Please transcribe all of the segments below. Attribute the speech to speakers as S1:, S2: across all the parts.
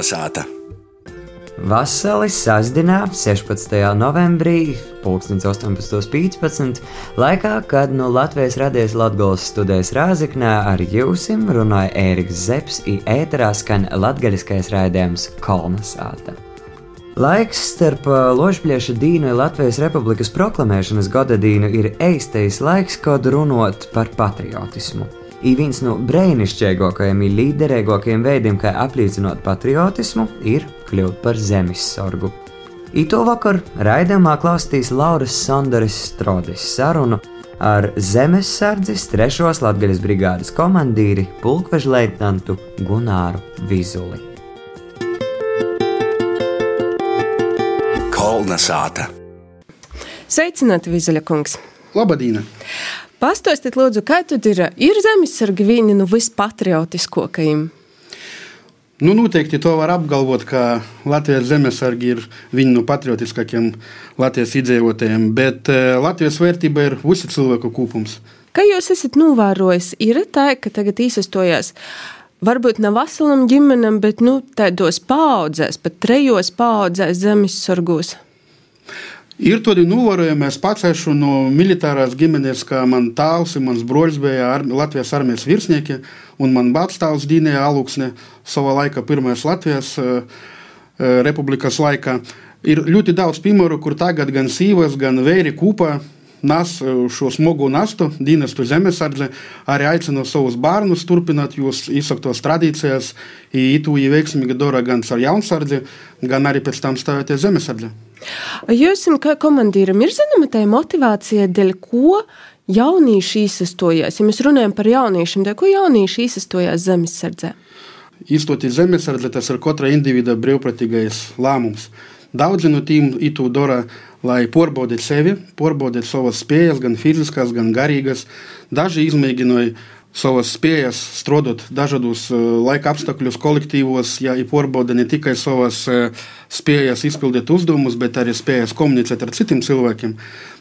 S1: Kalnasāta!
S2: Vasaris sastāvdaļā 16. novembrī, 18.15. laikā, kad no Latvijas radies Latvijas studijas Rāzaknē, ar jums runāja Ēriks Zepsi, ēterā skan latgaļiskais raidījums Kolnesāta. Laiks starp Ložplieša dīnu un Latvijas Republikas proklamēšanas gada dīnu ir eistais laiks, kad runāt par patriotismu ir viens no brīnišķīgākajiem un līderīgākajiem veidiem, kā apliecināt patriotismu, ir kļūt par zemessorgu. Ito vakar raidījumā klausīs Lauras Sandaris Strodis sarunu ar zemesardzes 3. Latvijas brigādes komandīri pulkveža leitnantu Gunāru Vizuli.
S1: Kolna sāta!
S3: Sveicināti, Vizuļa kungs!
S4: Labadīna!
S3: Pastāstiet, lūdzu, kā tad ir, ir zemesargi vieni no vispatriotiskākajiem?
S4: Nu, noteikti to var apgalvot, ka Latvijas zemesargi ir vieni no patriotiskākajiem Latvijas iedzīvotājiem, bet uh, Latvijas vērtība ir visi cilvēku kopums.
S3: Kā jūs esat novērojis, ir tā, ka tagad īsastojās varbūt ne veselam ģimenem, bet nu, tādos paudzēs, pat trejos paudzēs zemesargos?
S4: Ir tādi novērojumi, es pats esmu no militārās ģimenes, kā man un mans broļs bija ar, Latvijas armijas virsnieki, un man batstāvs Dīnēja Aluksne savā laikā, pirmais Latvijas uh, republikas laikā. Ir ļoti daudz piemēru, kur tagad gan sīvas, gan vēri kūpā nes šo smagu nastu, dienestu zemesardze, arī aicina savus bērnus turpināt jūs izsaktos tradīcijas, īetū veiksmīgi dara gan ar jaunsardzi, gan arī pēc tam stāvēties zemesardze.
S3: Jūs, kā komandīram, ir zināma tā motivācija, dēļ ko jaunieši izsastojās? Ja mēs runājam par jauniešiem, dēļ ko jaunieši izsastojās zemesardzē?
S4: Izstoties zemesardze, tas ir katra individa brīvprātīgais lēmums. Daudzi no tiem itu dara, lai pārbaudītu sevi, pārbaudītu savas spējas, gan fiziskās, gan garīgas. Daži izmēģināja savas spējas strādāt dažādos uh, laika apstākļos, kolektīvos, ja pārbauda ne tikai savas uh, spējas izpildīt uzdevumus, bet arī spējas komunicēt ar citiem cilvēkiem.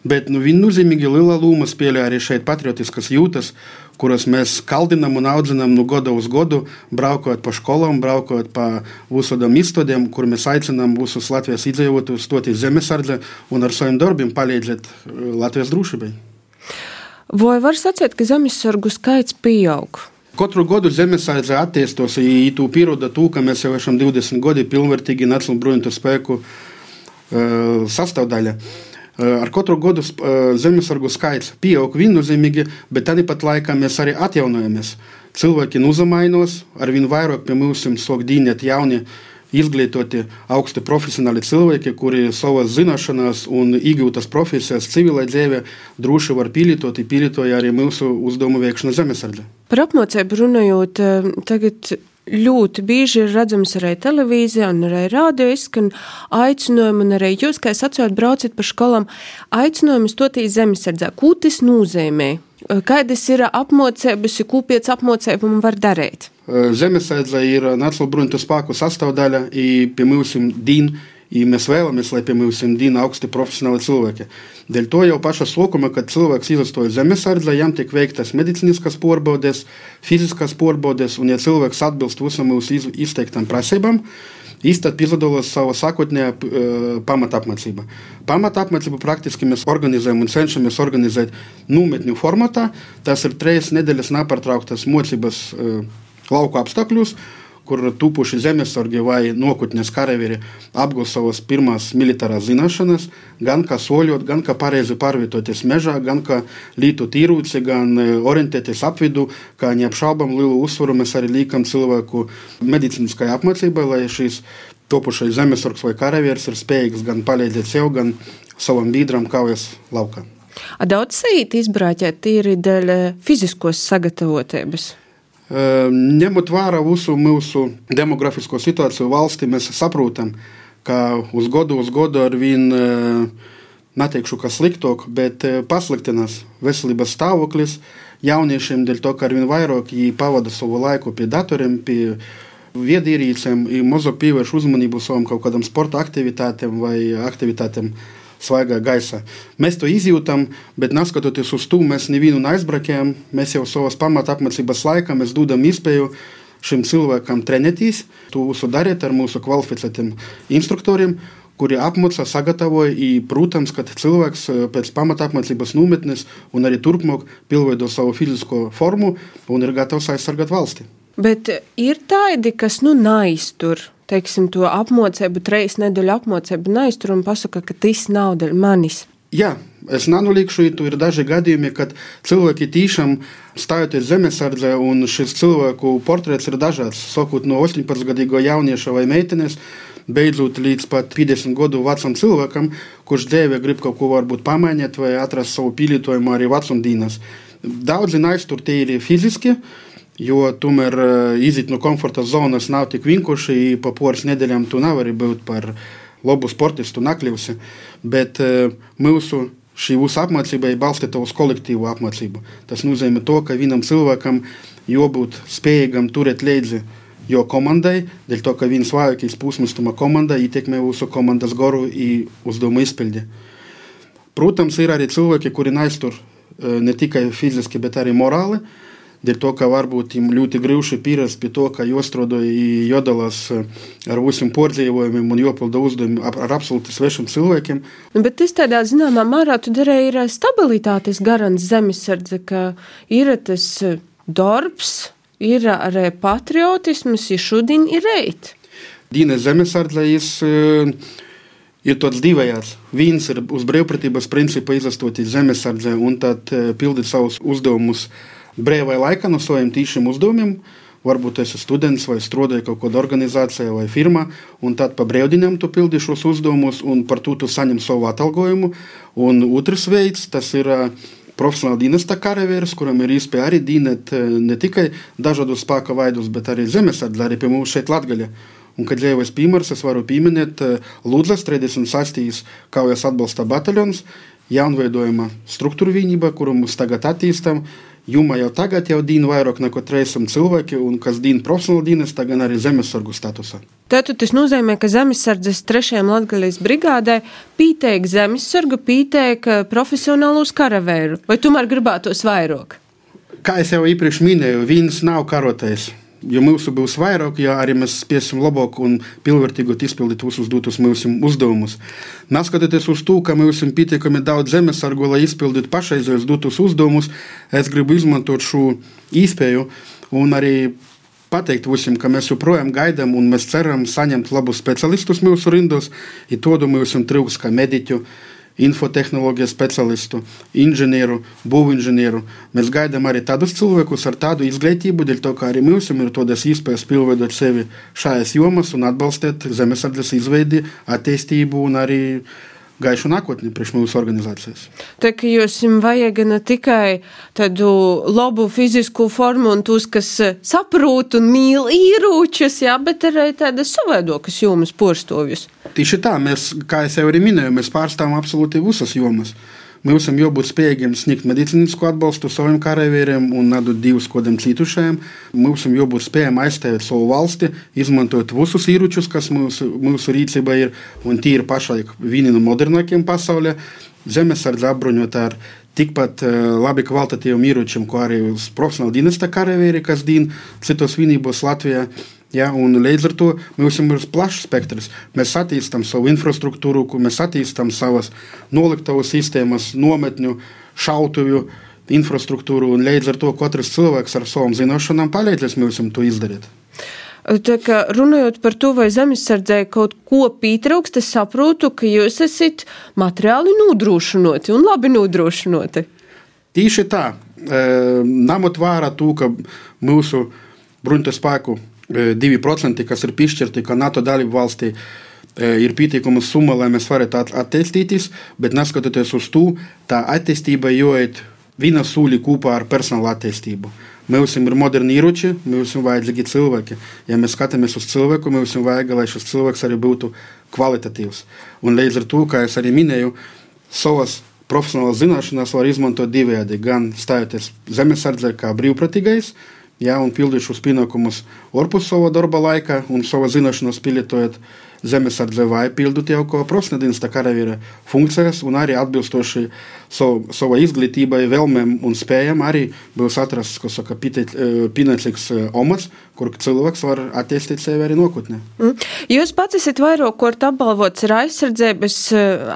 S4: Bet nu, viennozīmīgi liela loma spēlē arī šeit patriotiskas jūtas, kuras mēs kaldinām un audzinām no gada uz gadu, braukot pa skolām, braukot pa visādām izstādēm, kur mēs aicinām visus Latvijas iedzīvotājus stoties zemesardze un ar saviem darbiem palīdzēt uh, Latvijas drošībai.
S3: Vai var sacīt, ka zemesargu skaits pieaug?
S4: Katru gadu zemesardze attīstās, ja tu pieroda to, ka mēs jau esam 20 gadi pilnvērtīgi Nacionālo bruņotu spēku uh, sastāvdaļa. Uh, ar katru gadu uh, zemesargu skaits pieaug viennozīmīgi, bet tāpat laikā mēs arī atjaunojamies. Cilvēki uzamainos, ar vien vairāk pie mums sāk dīnēt jauni izglītoti, augsti profesionāli cilvēki, kuri savas zināšanas un iegūtas profesijas civilai dzīvē droši var pielietot, pielietoja arī mūsu uzdevumu veikšanu zemesardze.
S3: Par apmācību runājot, eh, tagad ļoti bieži ir redzams arī televīzijā, un arī rādio izskan aicinājumi, un arī jūs, kā es atceros, braucat pa skolām, aicinājumi stotīs zemesardzē. Ko tas nozīmē? Kādas ir apmācības, ko pēc apmācībām var darīt?
S4: Zemesardze ir Nacionālo bruņotu spēku sastāvdaļa, un pie mums dīna. I mēs vēlamies, lai pie mums divi augsti profesionāli cilvēki. Dēļ to jau pašā sākumā, kad cilvēks izstoja zemesardzē, jām tiek veiktas medicīniskas pārbaudes, fiziskas pārbaudes, un, ja cilvēks atbilst visam mūsu izteiktam prasībām, Īstenībā piedalās savā sākotnējā uh, pamatapmācība. Pamatapmācību praktiski mēs organizējam un cenšamies organizēt nometņu formatā. Tas ir trīs nedēļas nepārtrauktas mocības uh, lauku apstākļos kur tupuši zemesargi vai nokutnes karavīri apgūst savas pirmās militārās zināšanas, gan kā soļot, gan kā pareizi pārvietoties mežā, gan kā lītot īrūci, gan e, orientēties apvidu, kā neapšaubām lielu uzsvaru mēs arī liekam cilvēku medicīniskai apmācībai, lai šīs topušais zemesargs vai karavīrs ir spējīgs gan palīdzēt sev, gan savam biedram kaujas laukā.
S3: Daudz sīt izbrāķēt tīri dēļ e, fiziskos sagatavotības.
S4: Ņemot vērā visu mūsu demografisko situāciju valstī, mēs saprotam, ka uz gadu uz gadu ar vien neteikšu, ka sliktāk, bet pasliktinās veselības stāvoklis. Jauniešiem, dēļ to, ka ar vien vairāk viņi pavada savu laiku pie datoriem, pie viedierīcēm, mazāk pievērš uzmanību savam kaut kādam sporta aktivitātēm vai aktivitātēm svaigā gaisā. Mēs to izjūtam, bet neskatoties uz to, mēs nevienu neaizbrakējam. Mēs jau savas pamata apmācības laikā dodam iespēju šim cilvēkam trenēties. To visu darīt ar mūsu kvalificētiem instruktoriem, kuri apmāca, sagatavoja. I, protams, ka cilvēks eh, pēc pamata apmācības nometnes un arī turpmāk pilnveido savu fizisko formu un ir gatavs aizsargāt valsti.
S3: Bet ir tādi, kas nu naiztur, teiksim, to apmācību, reizes nedēļu apmācību naiztur un pasaka, ka tas nav dēļ manis.
S4: Jā, es nenolīgšu, tur ir daži gadījumi, kad cilvēki tiešām stājoties zemesardzē, un šis cilvēku portrets ir dažāds. Sākot no 18-gadīgo jaunieša vai meitenes, beidzot līdz pat 50 gadu vecam cilvēkam, kurš dzīvē grib kaut ko varbūt pamainīt vai atrast savu pielietojumu arī vecumdienas. Daudzi aiztur tie ir fiziski, jo tomēr eh, iziet no komforta zonas nav tik vienkārši. Pa poras nedēļām tu nevari būt par labu sportistu nakļuvusi, bet eh, mūsu šī jūsu apmācība ir balstīta uz kolektīvu apmācību. Tas nozīmē to, ka vienam cilvēkam jābūt spējīgam turēt līdzi jo komandai, dēļ to, ka viņas vājākais pusmestuma komanda ietekmē jūsu komandas goru un uzdevumu izpildi. Protams, ir arī cilvēki, kuri aiztur eh, ne tikai fiziski, bet arī morāli. Dēļ to, ka varbūt viņam ļoti grūti pierast pie to, ka jāstrādā jodalās eh, ar visiem pārdzīvojumiem un jopilda uzdevumi ar absolūti svešiem cilvēkiem.
S3: Nu, bet tas tādā zināmā mērā tu darēji ir stabilitātes garants zemesardze, ka ir tas eh, darbs, ir arī patriotisms, ir šodien ir reit.
S4: Dīnes zemesardzējas eh, ir tāds divējāds. Viens ir uz brīvprātības principa izastoties zemesardzē un tad eh, pildīt savus uzdevumus brīvajā laikā no saviem tīšiem uzdevumiem. Varbūt es esmu students vai strādāju kaut kādā organizācijā vai firmā, un tad pa brīvdienām tu pildi šos uzdevumus, un par to tu saņem savu atalgojumu. Un otrs veids, tas ir profesionāli dienesta karavīrs, kuram ir iespēja arī eh, ne tikai dažādus spēka veidus, bet arī zemesardze, arī pie mums šeit Latgaļa. Un, kad ļaujas piemērs, es varu pieminēt Lūdzes 36. kaujas atbalsta bataljons, jaunveidojuma struktūra vienība, kuru mēs tagad attīstām. Jumā jau tagad jau dīna vairāk nekā 300 cilvēki, un kas dīna profesionāli dienas, tagad arī zemesargu statusā.
S3: Tātad tas nozīmē, ka zemesardzes trešajam latgalijas brigādē pīteik zemesargu, pīteik eh, profesionālus karavēru, vai tomēr gribētos vairāk?
S4: Kā jau iepriekš minēju, viens nav karotējs. Jo mūsu būs vairāk, ja arī mēs spēsim labāk un pilnvērtīgāk izpildīt visus dotus mūsu uzdevumus. Neskatoties uz to, ka mums ir pietiekami daudz zemesargu, lai izpildītu pašreizējos dotus uzdevumus, es gribu izmantot šo iespēju un arī pateikt visiem, ka mēs joprojām gaidām un mēs ceram saņemt labus specialistus mūsu rindos, ja to mums trūks kā mediķu infotehnoloģiju specialistu, inženieru, būvinženieru. Mēs gaidām arī tādus cilvēkus ar tādu izglītību, dēļ to, ka arī mums ir tādas iespējas pilnveidot sevi šajās jomās un atbalstīt zemesardzes izveidi, attīstību un arī gaišu nākotni priekš mūsu organizācijas.
S3: Tā kā jums vajag ne tikai tādu labu fizisku formu un tos, kas saprot un mīl īrūčus, jā, bet arī tādas savaidokas jomas porstovjus.
S4: Tieši tā, mēs, kā jau arī minēju, mēs pārstāvam absolūti visas jomas. Mums jābūt spējīgiem sniegt medicīnisko atbalstu saviem karavīriem un nedot divus kodiem cietušajiem. Mums jābūt spējīgiem aizstāvēt savu valsti, izmantojot visus ieročus, kas mūsu, mūsu rīcībā ir, un tie ir pašlaik vieni no modernākajiem pasaulē. Zemesardze apbruņota ar tikpat uh, labi kvalitatīviem ieročiem, kā arī profesionāli dienesta karavīri, kas dien citos vienībos Latvijā. Ja, līdz ar to mums ir plašs spektrs. Mēs attīstām savu infrastruktūru, mēs attīstām savas noliktavu sistēmas, nometņu, šautuvju infrastruktūru. Līdz ar to katrs cilvēks ar savām zināšanām palīdzēs mums to izdarīt.
S3: Tā kā runājot par to, vai zemesardzē kaut ko pietrūkst, es saprotu, ka jūs esat materiāli nodrošinoti un labi nodrošinoti.
S4: Tieši tā, ņemot vērā to, ka mūsu bruņu spēku 2%, kas ir piešķirti kā NATO dalību valstī, ir pietiekama summa, lai mēs varētu attīstīties, bet neskatoties uz to, tā attīstība jāiet viena sūļi kopā ar personāla attīstību. Mums ir moderni ieroči, mums ir vajadzīgi cilvēki. Ja mēs skatāmies uz cilvēku, mums ir vajag, lai šis cilvēks arī būtu kvalitatīvs. Un līdz ar to, kā es arī minēju, savas profesionālās zināšanas var izmantot divējādi. Gan stājoties zemesardzē kā brīvprātīgais, ja, un pildīt šos pienākumus ārpus sava darba laika un savas zināšanas pielietojot zemesardze vai pildīt jau kā profesionāla karavīra funkcijas un arī atbilstoši savu, savā izglītībai, vēlmēm un spējām arī būs atrasts, ko saka, pienācīgs omats, kur cilvēks var attīstīt sevi arī nākotnē.
S3: Mm. Jūs pats esat vairāk kārt apbalvots ar aizsardzības,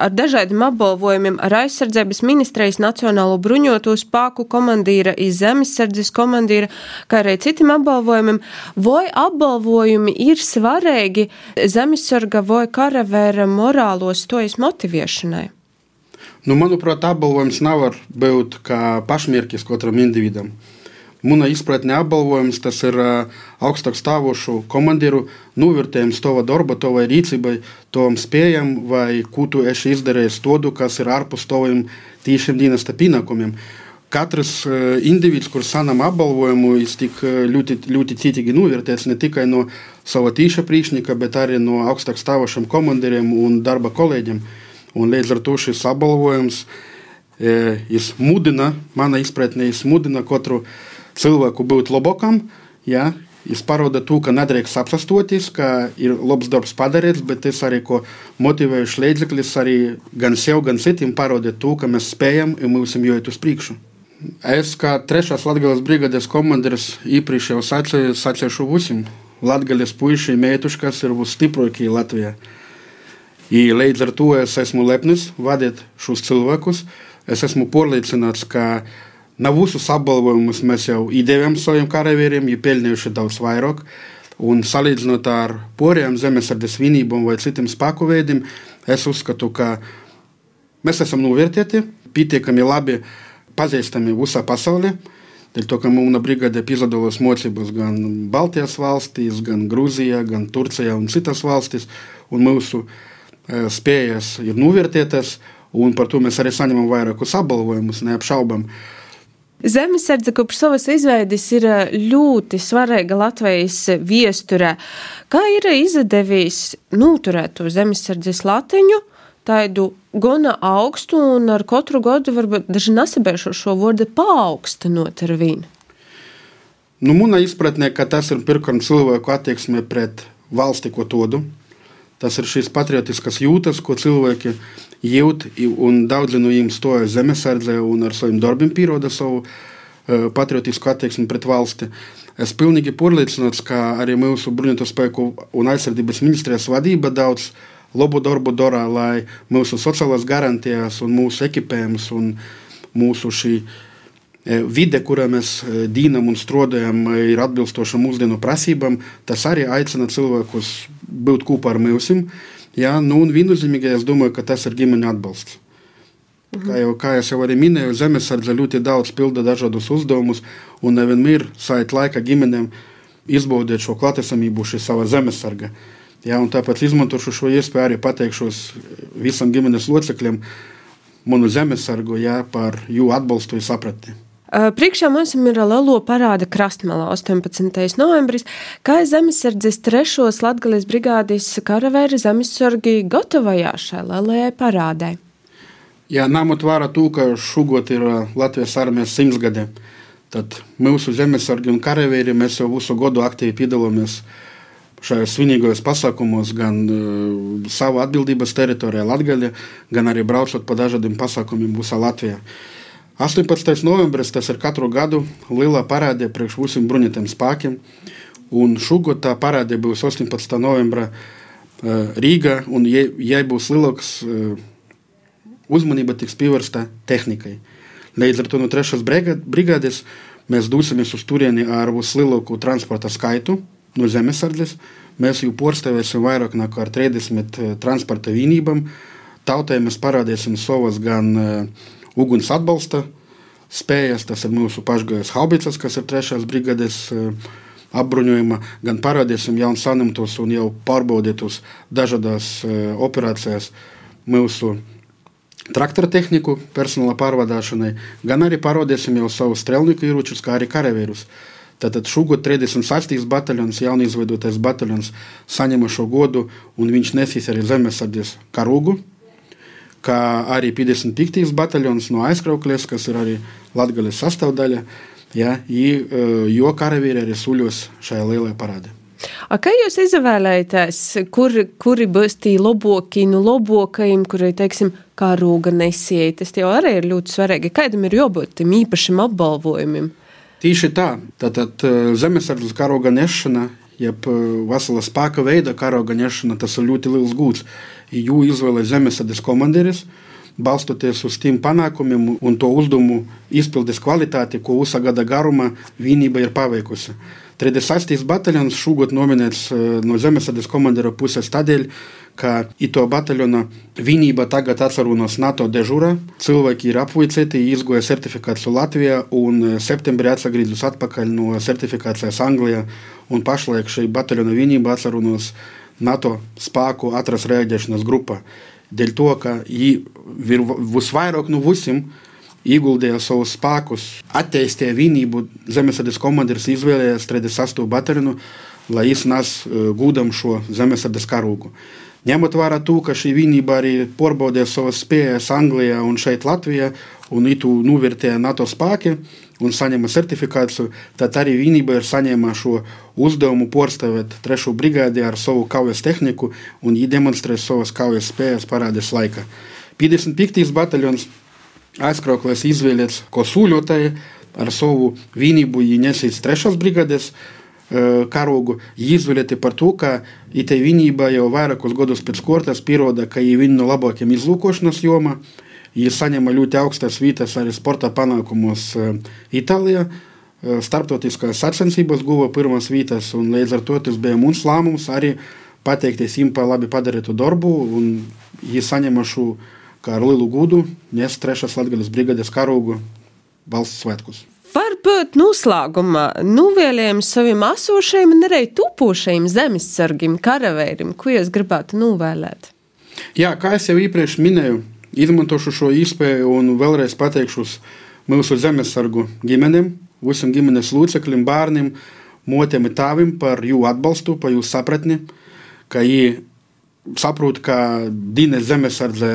S3: ar dažādiem apbalvojumiem, ar aizsardzības ministrijas Nacionālo bruņoto spāku komandīra, zemesardzes komandīra, kā arī citiem apbalvojumiem. Vai apbalvojumi ir svarīgi zemesarga vai karavēra morālo stojas motivēšanai?
S4: Nu, manuprāt, apbalvojums nevar būt kā pašmērķis katram individam. Mana izpratne apbalvojums tas ir augstāk stāvošu komandieru novērtējums tava darba, tavai rīcībai, tavam spējam, vai ko tu esi izdarījis to, kas ir ārpus taviem tīšiem dienesta pienākumiem. Katrs uh, indivīds, kurš saņem apbalvojumu, ir tik ļoti, ļoti citīgi novērtēts ne tikai no sava tīša priekšnieka, bet arī no augstāk stāvošiem komandieriem un darba kolēģiem. Un līdz ar to šis apbalvojums e, mudina, mana izpratnē, mudina katru cilvēku būt labākam. Ja? Viņš parāda to, ka nedrīkst apsastoties, ka ir labs darbs padarīts, bet tas arī motivējuši līdzeklis arī gan sev, gan citiem parādīt to, ka mēs spējam un ir jāiet uz priekšu. Es kā trešās Latvijas brigādes komandieris īpaši jau sacīju, sacīšu visiem Latvijas puišiem, mētuškas ir visstiprākie Latvijā. I līdz ar to es esmu lepnis vadīt šos cilvēkus. Es esmu pārliecināts, ka na visus apbalvojumus mēs jau iedevām saviem karavīriem, viņi pelnījuši daudz vairāk. Un salīdzinot ar poriem zemesardzes vienībām vai citiem spēku veidiem, es uzskatu, ka mēs esam novērtēti, pietiekami labi pazīstami visā pasaulē. Dēļ to, ka mūna brigade piedalās mocībās gan Baltijas valstīs, gan Grūzijā, gan Turcijā un citas valstīs. Un mūsu uh, spējas ir novērtētas, un par to mēs arī saņemam vairākus apbalvojumus, neapšaubām.
S3: Zemesardze kopš savas izveides ir ļoti svarīga Latvijas viesturē. Kā ir izdevies noturēt to zemesardzes latiņu, tādu gana augstu un ar katru gadu varbūt daži nesabēšu šo vārdu paaugstinot ar vīnu?
S4: Nu, Manā izpratnē, ka tas ir pirmkārt cilvēku attieksme pret valsti, ko todu. Tas ir šīs patriotiskas jūtas, ko cilvēki jūt, un daudzi no viņiem stoja zemesardzē un ar saviem darbiem pieroda savu uh, patriotisku attieksmi pret valsti. Es pilnīgi pārliecināts, ka arī mūsu bruņoto spēku un aizsardzības ministrijas vadība daudz labu darbu dara, lai mūsu sociālās garantijas un mūsu ekipējums un mūsu šī vide, kurā mēs dīnam un strādājam, ir atbilstoša mūsdienu prasībām. Tas arī aicina cilvēkus būt kopā ar mums. Ja? Nu, un viennozīmīgi es domāju, ka tas ir ģimeņa atbalsts. Kā jau, kā jau arī minēju, zemesardze ļoti daudz pilda dažādus uzdevumus, un nevienmēr sait laika ģimenēm izbaudīt šo klātesamību, šī sava zemesarga. Ja, tāpēc izmantošu šo iespēju arī pateikšos visam ģimenes locekļiem, manu zemesargu ja, par jūsu atbalstu un sapratni.
S3: Priekšā mums ir lielo parāda krastmalā 18. novembris, kā zemesardzes trešos Latgales brigādes karavēri zemesargi gatavojās šai lielajai parādai.
S4: Jā, ņemot vērā to, ka šogad ir Latvijas armijas simtsgade, tad mūsu zemesargi un karavīri mēs jau visu gadu aktīvi piedalāmies šajos svinīgajos pasākumos, gan uh, savu atbildības teritorijā Latvijā, gan arī braucot pa dažādiem pasākumiem visā Latvijā. 18. novembris tas ir katru gadu liela parāde priekš visiem bruņotiem spēkiem. Un šogad tā parāde būs 18. novembra uh, Rīgā, un ja, ja būs lielāks uh, uzmanība tiks pievērsta tehnikai. Līdz ar to no 3. brigādes mēs dosimies uz turieni ar vislielāko transporta skaitu no zemesardzes. Mēs jau porcelāsim vairāk nekā 30 transporta vienībām. Tautai mēs parādīsim savas gan uh, uguns atbalsta spējas. Tas ir mūsu pašgājas haubicas, kas ir trešās brigades eh, apbruņojuma, gan parādīsim jaunu saņemtos un jau pārbaudītus dažādās eh, operācijās mūsu traktora tehniku, personāla pārvadāšanai, gan arī parādīsim jau savu strēlnieku ieročus, kā arī karavīrus. Tātad šogad 36. bataljons, jaunizveidotais bataljons, saņēma šo godu, un viņš nesīs arī zemesardzes karogu kā arī 55. bataljons no aizkraukļiem, kas ir arī Latvijas sastāvdaļa, ja, e, jo karavīri arī suļos šajā lielajā parādē.
S3: A, kā jūs izvēlēties, kur, kuri būs tie labākie no labākajiem, kuri, teiksim, karoga nesēji. Tas jau arī ir ļoti svarīgi. Kādam ir jābūt tam īpašam apbalvojumam?
S4: Tieši tā. Tātad eh, zemesardzes karoga nešana, jeb eh, vesela spēka veida karoga nešana, tas ir ļoti liels gūts. Jū izvēlē zemesardzes komandieris balstoties uz tiem panākumiem un to uzdevumu izpildes kvalitāti, ko USA gada garumā vienība ir paveikusi. 36. bataljons šogad nominēts no zemesardzes komandieru puses tādēļ, ka ito bataljona vienība tagad atceros NATO dežūrā. Cilvēki ir apvuicēti, izgoja certifikāciju Latvijā un septembrī atgriežas atpakaļ no certifikācijas Anglijā. Un pašlaik šī bataljona vienība atceros NATO spēku atrast rēģēšanas grupā. Dēļ to, ka viņi visvairāk no visiem ieguldīja savus spēkus, attīstīja vienību. Zemesardzes komandieris izvēlējās 38. bataljonu, lai iznes gūdam šo zemesardzes karogu. Ņemot vērā to, ka šī vienība arī pārbaudīja savas spējas Anglijā un šeit Latvijā, un itu novērtēja NATO spēki un saņēma certifikāciju, tad arī vienība ir saņēma šo uzdevumu pārstāvēt trešo brigādi ar savu kaujas tehniku un demonstrēt savas kaujas spējas parādīs laika. 55. bataljons aizkrauklis izvēlēts ko sūļotāji ar savu vienību ienesīs trešās brigādes karogu izvēlēti par to, ka itē vienība jau vairākus gadus pēc kortas pieroda, ka ir viena no labākajām izlūkošanas jomā. Viņa saņēma ļoti augstas vietas arī sporta panākumos Itālijā. Startautiskās sacensībās guva pirmās vietas, un līdz ar to tas bija mūsu lēmums arī pateikties viņam par labi padarītu darbu. Viņa saņēma šo kā ar lielu gudu, nes trešās Latvijas brigades karogu valsts svētkus.
S3: Varbūt noslēgumā nuvēlējam saviem esošajiem un arī tupošajiem zemesargiem, karavīriem, ko jūs gribētu novēlēt?
S4: Jā, kā jau iepriekš minēju, izmantošu šo iespēju un vēlreiz pateikšu mūsu zemesargu ģimenēm, visiem ģimenes locekļiem, bērniem, motiem un tāvim par jūsu atbalstu, par jūsu sapratni, ka viņi saprot, ka Dienas zemesardze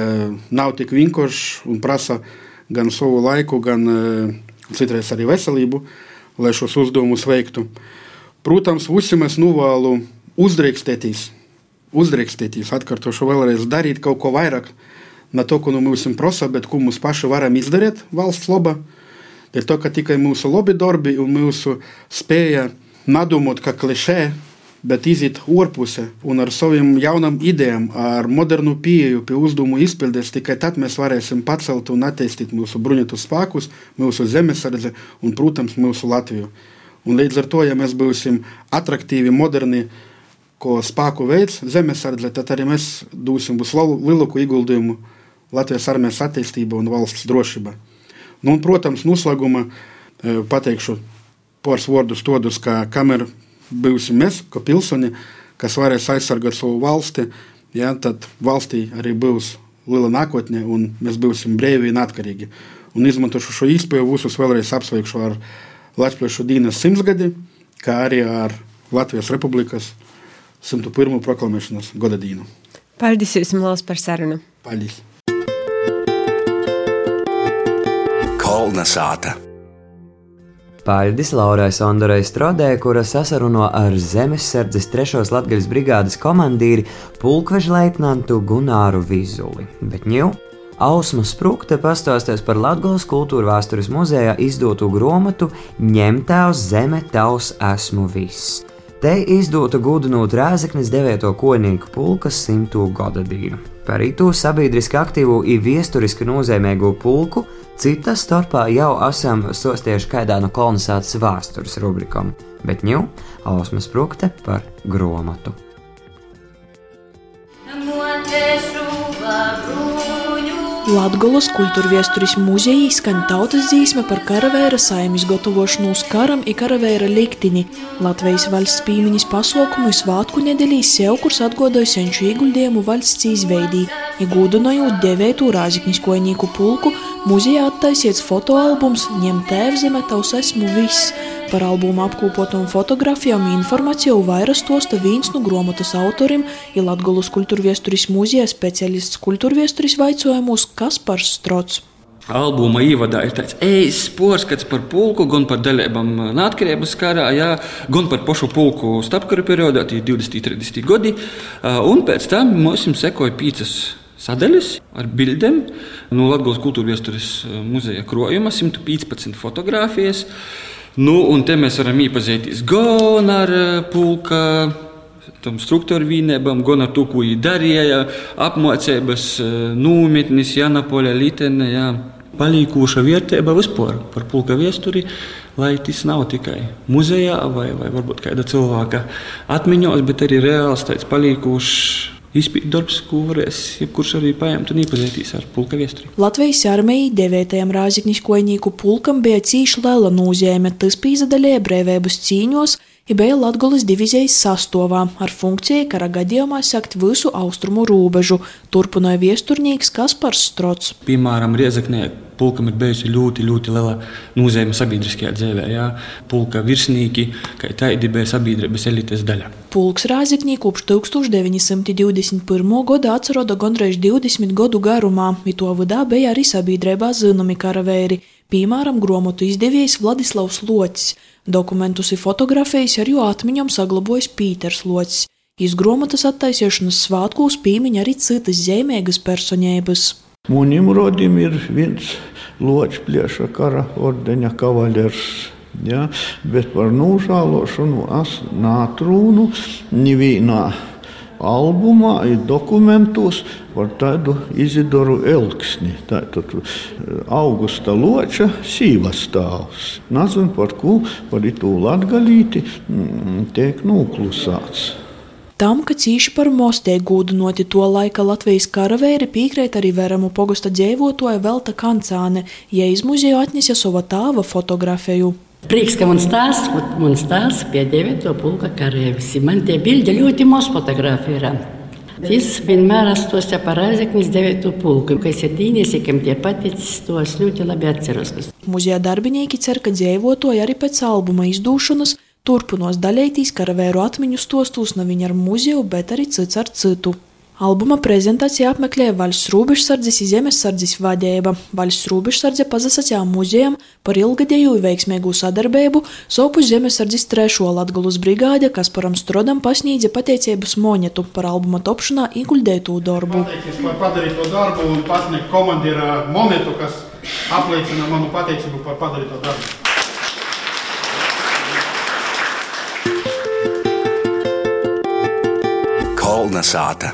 S4: nav tik vienkārši un prasa gan savu laiku, gan uh, citreiz arī veselību, lai šos uzdevumus veiktu. Protams, visiem es novēlu uzdrīkstēties, uzdrīkstēties, atkārtošu vēlreiz, darīt kaut ko vairāk, ne to, ko no mums prasa, bet ko mums paši varam izdarīt valsts labā. Dēļ to, ka tikai mūsu labi darbi un mūsu spēja nedomāt, ka klišē bet iziet ārpusē un ar saviem jaunām idejām, ar modernu pieeju pie uzdevumu izpildes, tikai tad mēs varēsim pacelt un attīstīt mūsu bruņotu spēkus, mūsu zemesardzi un, protams, mūsu Latviju. Un līdz ar to, ja mēs būsim attraktīvi, moderni, ko spēku veids zemesardze, tad arī mēs dosim lielāku ieguldījumu Latvijas armijas attīstībā un valsts drošībā. Nu, un, protams, noslēgumā pateikšu pāris vārdus tādus, kā kamera bijusi mēs, kā pilsoņi, kas varēs aizsargāt savu valsti, ja, tad valstī arī būs liela nākotne, un mēs būsim brīvi un atkarīgi. Un izmantošu šo iespēju, visus vēlreiz apsveikšu ar Latvijas dienas simtsgadi, kā arī ar Latvijas Republikas 101. proklamēšanas gada dienu.
S3: Paldies jums par sarunu!
S4: Paldies!
S2: Kolna sāta! Paļdis Laurai Sondorai Strodē, kura sasaruno ar Zemesardzes 3. Latvijas brigādes komandīri pulkveža leitnantu Gunāru Vizuli. Bet ņū Ausma Sprūkte pastāstīs par Latvijas kultūra vēstures muzejā izdotu grāmatu Ņemtēvs zeme tavs esmu viss. Te izdota gudinot Rēzeknes 9. koinīgu pulkas simto gada dienu. Par itu sabiedriski aktīvu un viesturiski nozīmīgu pulku Cita starpā jau esam sostieši kādā no kolonizācijas vēstures rubrikām, bet ņū Ausmas Prukte par gromatu.
S1: Latgolas kultūrviesturis muzejī skan tautas dzīsme par karavēra saimis gatavošanos karam i karavēra liktini. Latvijas valsts pīmiņas pasaukumu svātku nedēļīs sev, kurs atgodoja senču ieguldījumu valsts izveidī, iegūdinojot devētu rāziknis koinīku pulku, Muzejā attaisiets fotoalbums Ņem tēvzeme tavs esmu viss. Par albumu apkopotām fotografijām informāciju vairāk stosta viens no grāmatas autorim ir Latgolas kultūrviesturis muzeja speciālists kultūrviesturis vaicojumos Kaspars Strots.
S5: Albuma ievadā ir tāds īsts porskats par pulku, gan par dalībām neatkarības karā, jā, gan par pašu pulku starpkara periodā, tie 20, 30 gadi. Un pēc tam mums sekoja piecas sadaļas ar bildēm no Latvijas kultūra vēstures muzeja krojuma, 115 fotogrāfijas. Nu, un te mēs varam iepazīties gan ar pulka tam struktūra vienībām, gan ar to, ko viņi darīja, apmācības, nometnes, Janapoļa, Litene. Jā. Palīkoša vērtība vispār par pulka vēsturi, lai tas nav tikai muzejā vai, vai varbūt kāda cilvēka atmiņos, bet arī reāls tāds palīkošs izpildījums darbs, ko varēs jebkurš arī paņemt un iepazīties ar pulka viesturi.
S1: Latvijas armija 9. rāzikņu kojnieku pulkam bija cīši liela nozīme, tas pīzadaļēja brīvības cīņos, ja bija Latgolas divizijas sastāvā ar funkciju kara gadījumā sakt visu austrumu robežu, turpināja viesturnīgs Kaspars Strots.
S5: Piemēram, Riezaknē pulkam ir bijusi ļoti, ļoti liela nozīme sabiedriskajā dzīvē. Jā. Pulka virsnieki, kā tādi bija sabiedrības elites daļa.
S1: Pulks Rāzikņī kopš 1921. gada atceroda gandrīz 20 gadu garumā, un to vadā bija arī sabiedrībā zināmi karavēri, piemēram, gromotu izdevējs Vladislavs Locis. Dokumentus un fotografijas ar jo atmiņām saglabājis Pīters Locis. Izgromotas attaisīšanas svētkos pīmiņa arī citas zīmīgas personības.
S6: Munim rodim ir viens loķis plieša kara ordeņa kavaļers. Ja, bet par nožēlošanu es nātrūnu nevienā albumā, ir dokumentos par tādu Izidoru Elksni. Tātad Augusta Loča sīvas stāvs. Nezinu par ko, par itu latgalīti tiek noklusāts.
S1: Tam, ka cīši par mostē gūdinoti to laika Latvijas karavēri piekrīt arī Veramu pogosta dzīvotoja Velta Kancāne, ja iz muzeju atnesa sava tāva fotografēju.
S7: Prieks, ka man stāsta, man stāsta pie 9. pulka karavīrs. Man tie bildi ļoti maz fotografēra. Tas vienmēr astos par Aizeknis 9. pulku, kas ir dīniesi, kam tie paticis, to es ļoti labi atceros.
S1: Muzeja darbinieki cer, ka dzīvotoja arī pēc albuma izdūšanas turpinos daļēties karavēru atmiņu stostos ne viņa ar muzeju, bet arī cits ar citu. Albuma prezentācija apmeklēja Vaļas Rūbežsardzes Zemesardzes vadība. Vaļas Rūbežsardze pazasacīja muzejam par ilgadēju veiksmīgu sadarbību sopu Zemesardzes trešo Latgulas brigāde, kas param Strodam pasniedza pateicības monetu par albuma topšanā ieguldīto darbu.
S4: Pateicies par padarīto darbu un pasniegt komandira monetu, kas apliecina manu pateicību par padarīto darbu.
S8: Kolna sāta.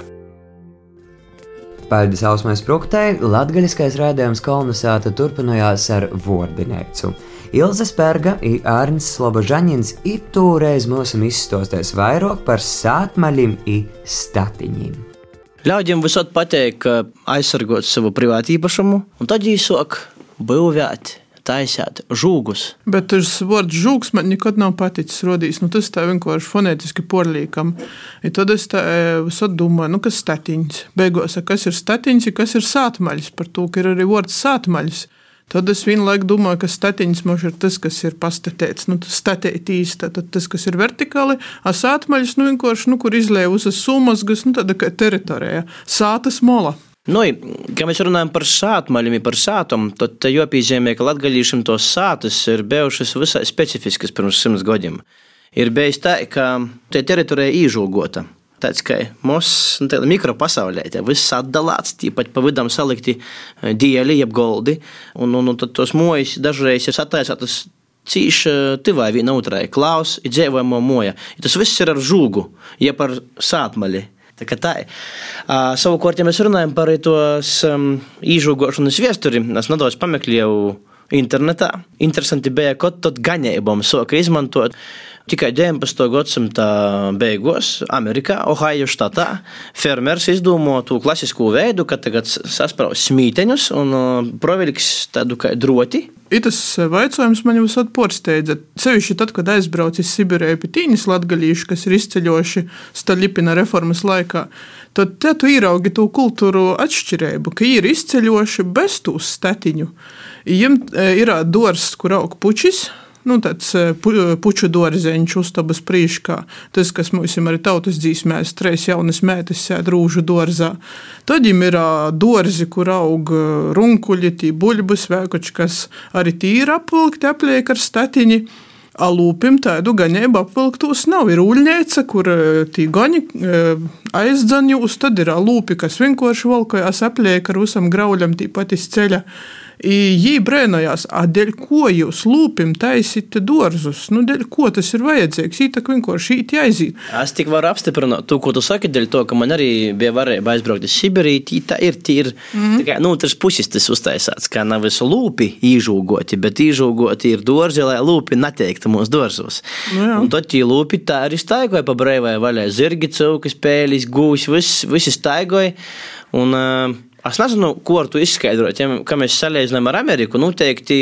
S2: Paldies Ausmai Spruktei, latgaļiskais rādījums kolonizāta turpinājās ar Vordinēcu. Ilza Spērga un Ārnis Slobožaņins itūreiz mums izstosties vairāk par sātmaļiem un statiņiem.
S9: Ļaudīm visot patīk aizsargot savu privātu īpašumu, un tad īsāk būvēt taisīt žūgus.
S10: Bet tas vārds žūgs man nekad nav paticis rodījis. Nu, tas tā vienkārši fonētiski porlīkam. I tad es tā visot domāju, nu, kas statiņas. Beigās, kas ir statiņas, kas ir sātmaļas, par to, ka ir arī vārds sātmaļas. Tad es vienlaikus domāju, ka statiņas mums ir tas, kas ir pastatēts. Nu, tas statēt īsti, tad tas, kas ir vertikāli, asātmaļas, nu, vienkārši, nu, kur izlēja uz sumazgas, nu, tāda kā teritorijā. Sātas mola.
S9: Nu, kad mēs runājam par sātmaļiem, par sātumu, tad jāpiezīmē, ka latgadījušiem tos sātas ir bijušas visai specifiskas pirms simts gadiem. Ir bijis tā, ka tie teritorija īžūgota. Tāds kā mūsu nu, mikropasaulē, tā viss atdalīts, tīpat pa vidam salikti dieļi, jeb goldi, un, un, un tad tos mojas dažreiz ir sataisātas cīši tivai viena otrai, klaus, dzīvojamo moja. Tas viss ir ar žūgu, jeb ar sātmaļi. Tā kā tā ir. Uh, savukārt, ja mēs runājam par tos um, īžūgošanas viesturi, es nedaudz pameklēju internetā. Interesanti bija, ka tad ganībām sāka izmantot. Tikai 19. gadsimta beigās Amerikā, Ohio štatā, fermers izdomāja to klasisko veidu, ka tagad sasprāst smīteņus un uh, provilks tādu kā droti.
S10: Itas jautājums man jau atporsteidza. Sevišķi tad, kad aizbraucu uz Sibīriju pie tīņas latgaļīšu, kas ir izceļojuši Staļipina reformas laikā, tad te tu ieraugi to kultūru atšķirību, ka ir izceļojuši bez tūs statiņu. Viņam ir dors, kur aug pučis, nu, tāds pu, puču dārzeņš, uztabas prīškā. Tas, kas mums ir arī tautas dzīsmēs, trīs jaunas mētas sēd rūžu dārzā. Tad viņam ir dārzi, kur aug runkuļi, tī buļbus, vēkoči, kas arī tīri apvilkti, apliek ar statiņi. Alūpim tādu ganību apvilktos nav. Ir uļņēca, kur tī gaņi aizdzaņūs, tad ir alūpi, kas vienkārši valkojās apliek ar visam grauļam tī patis ceļa. Jī brēnojās, dēļ ko jūs lūpim taisīt dārzus, nu, dēļ ko tas ir vajadzīgs. Jī tak vienkārši īt aiziet.
S9: Es tik varu apstiprināt to, ko tu saki, dēļ to, ka man arī bija varēja aizbraukt uz Sibiriju. Tī tā ir, tī ir, mm -hmm. tikai, nu, tas pusis tas uztaisāts, kā nav visu lūpi īžūgoti, bet īžūgoti ir dārzi, lai lūpi neteiktu mūsu dārzos. Nu, un tad tī lūpi tā arī staigoja pa breivai vaļai. Zirgi, caukas, pēlis, gūs, viss, visi staigoja. Un, uh, Es nezinu, ko ar to izskaidrot. Ja, kā mēs salīdzinām ar Ameriku, noteikti,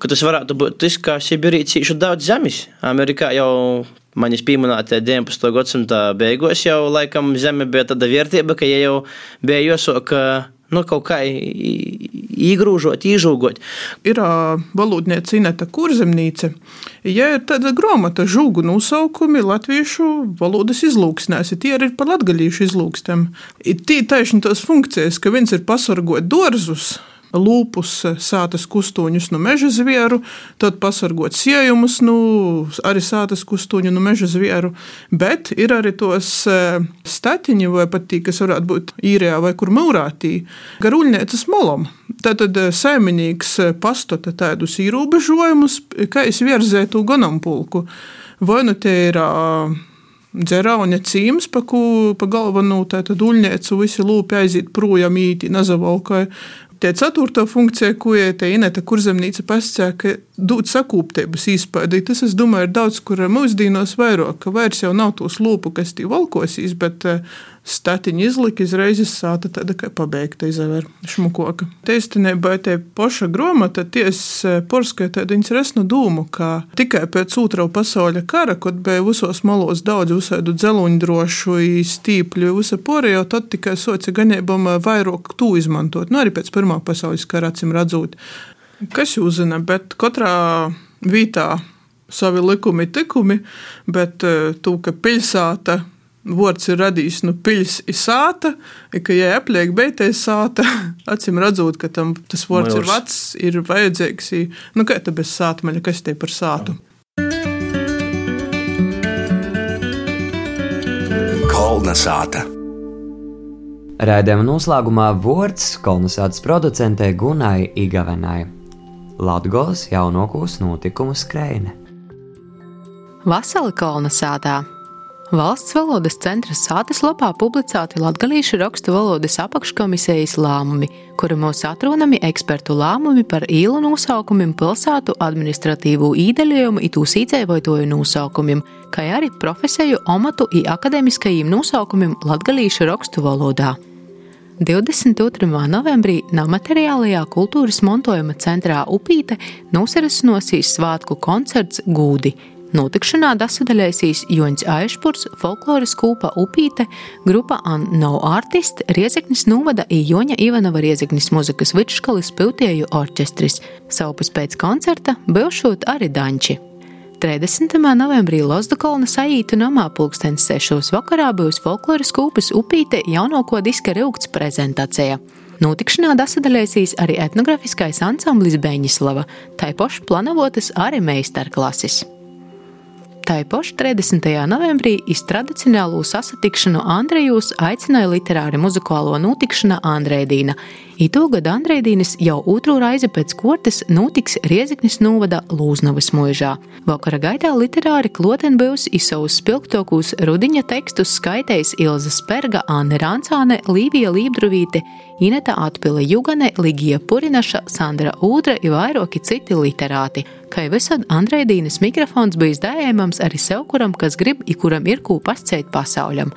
S9: ka tas varētu būt tas, kā Sibīrijā cīši daudz zemes. Amerikā jau manis pieminētie 19. gadsimta beigās jau laikam zeme bija tāda vērtība, ka ja jau bija jāsaka nu, kaut kā īgrūžot, īžūgot.
S10: Ir uh, valodniece Ineta Kurzemnīca. Ja ir tāda grāmata žūgu nosaukumi latviešu valodas izlūksnēs, tie arī ir par latgalīšu izlūkstam. Ir tī taisni tās funkcijas, ka viens ir pasargot dorzus, lūpus, sātas kustoņus no meža zvieru, tad pasargot siejumus, nu, arī sātas kustoņu no meža zvieru. Bet ir arī tos e, statiņi, vai pat tī, kas varētu būt īrijā vai kur mūrātī, garuļniecas molom. Tātad e, saimnieks pastota tādus ierobežojumus, kā es vierzētu ganampulku. Vai nu te ir dzerauņa cīms, pa, ku, pa galveno tātad uļņēcu visi lūpi aiziet projām īti nazavalkai, Tie ceturto funkcija, ko te Ineta Kurzemnīca pasakā, ka dūt sakūptības īspēdi, tas, es domāju, ir daudz, kur mūsdīnos vairāk, ka vairs jau nav tos lūpu, kas tī valkosīs, bet statiņa izlika izreiz sāta tāda kā pabeigta izaver šmukoka. Te īstenībā te poša gromata ties porskē tāda interesnu dūmu, ka tikai pēc otrā pasauļa kara, kad bija visos malos daudz visādu dzeluņdrošu, stīpļu, visa porējo, tad tikai soci ganībam vairāk tū izmantot. Nu, arī pēc pirmā pasaules kara acīm redzot. Kas jūs zina, bet katrā vītā savi likumi, tikumi, bet to, ka pilsēta Vārds ir radījis nu, piļs izsāta, ka, ja apliek beigties sāta, acīm redzot, ka tam tas vārds ir vecs, ir vajadzīgs. Nu, kā tā bez sātmaļa, kas te par sātu?
S2: Kolna sāta. Raidījuma noslēgumā vārds kolonizācijas producentei Gunai Igavenai. Latgolas jaunākos notikumu skrējne.
S8: Vasarī kolonizācijā Valsts valodas centra sātas lapā publicēti latgalīšu rakstu valodas apakškomisijas lēmumi, kura mūs atrunami ekspertu lēmumi par īlu nosaukumiem, pilsētu administratīvu īdeļojumu itū sīdzēvotoju nosaukumiem, kā arī profesiju, omatu i akademiskajiem nosaukumiem latgalīšu rakstu valodā. 22. novembrī Namateriālajā kultūras mantojuma centrā Upīte nosarasinosies svētku koncerts Gūdi – Notikšanā dasadaļaisīs Joņš Aišpurs, folkloras kūpa Upīte, grupa No Artist, Riezeknis Nūvada i Joņa Ivanova Riezeknis muzikas vidškolas piltieju orķestris. Saupus pēc koncerta bilšot arī Danči. 30. novembrī Lozdakolna sajītu namā pulkstens 6. vakarā būs folkloras kūpas Upīte jaunāko diska rūkts prezentācija. Notikšanā dasadaļaisīs arī etnografiskais ansamblis Beņislava, tai poši planavotas arī meistarklases. Taipoši 30. novembrī iz tradicionālo sasatikšanu Andrejūs aicināja literāri muzikālo notikšanu Andrēdīna. Itūgad Andrēdīnis jau otru reizi pēc kortes notiks Rieziknis novada Lūznavas mūžā. Vakara gaitā literāri Klotenbūs iz savus spilgtokūs rudiņa tekstus skaitējis Ilza Sperga, Anne Rancāne, Līvija Lībdruvīte, Ineta Atpile Jugane, Ligija Purinaša, Sandra Ūdra un vairāki citi literāti kā visad Andrēdīnas mikrofons bija izdējams arī sev, kuram kas grib, i kuram ir ko pasciet pasauļam.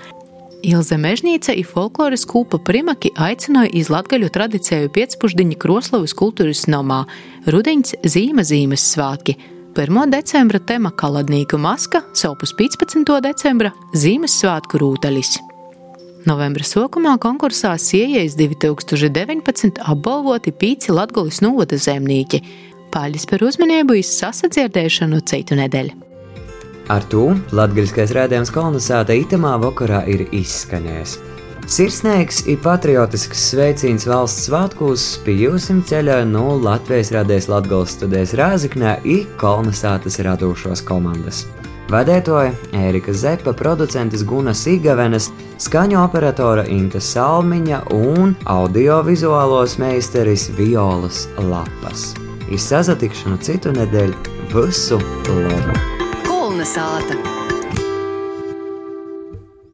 S8: Ilze Mežnīca ir folkloras kūpa primaki aicināja iz latgaļu tradicēju piecpušdiņu Kroslavas kultūras nomā Rudeņs zīme zīmes svātki. 1. decembra tema Kaladnīku maska, saupus 15. decembra Zīmessvētku rūtaļis. Novembra sākumā konkursā Siejas 2019 apbalvoti pīci Latgolis novada zemnieki, Paldies par uzmanību, izsasadzirdēšanu citu nedēļu.
S2: Ar to latgaļiskais rādījums kolonizēta itamā vakarā ir izskanējis. Sirsnīgs ir patriotisks sveiciens valsts svētkos pie jūsim ceļā no Latvijas radējas Latgales studijas Rāziknē i kolonizācijas radošos komandas. Vadētoja Ērika Zepa, producentes Guna Sigavenes, skaņu operatora Inta Salmiņa un audiovizuālos meisteris Violas Lapas. Izsazatikšanu citu nedēļu visu labu!
S11: Kolnesāta!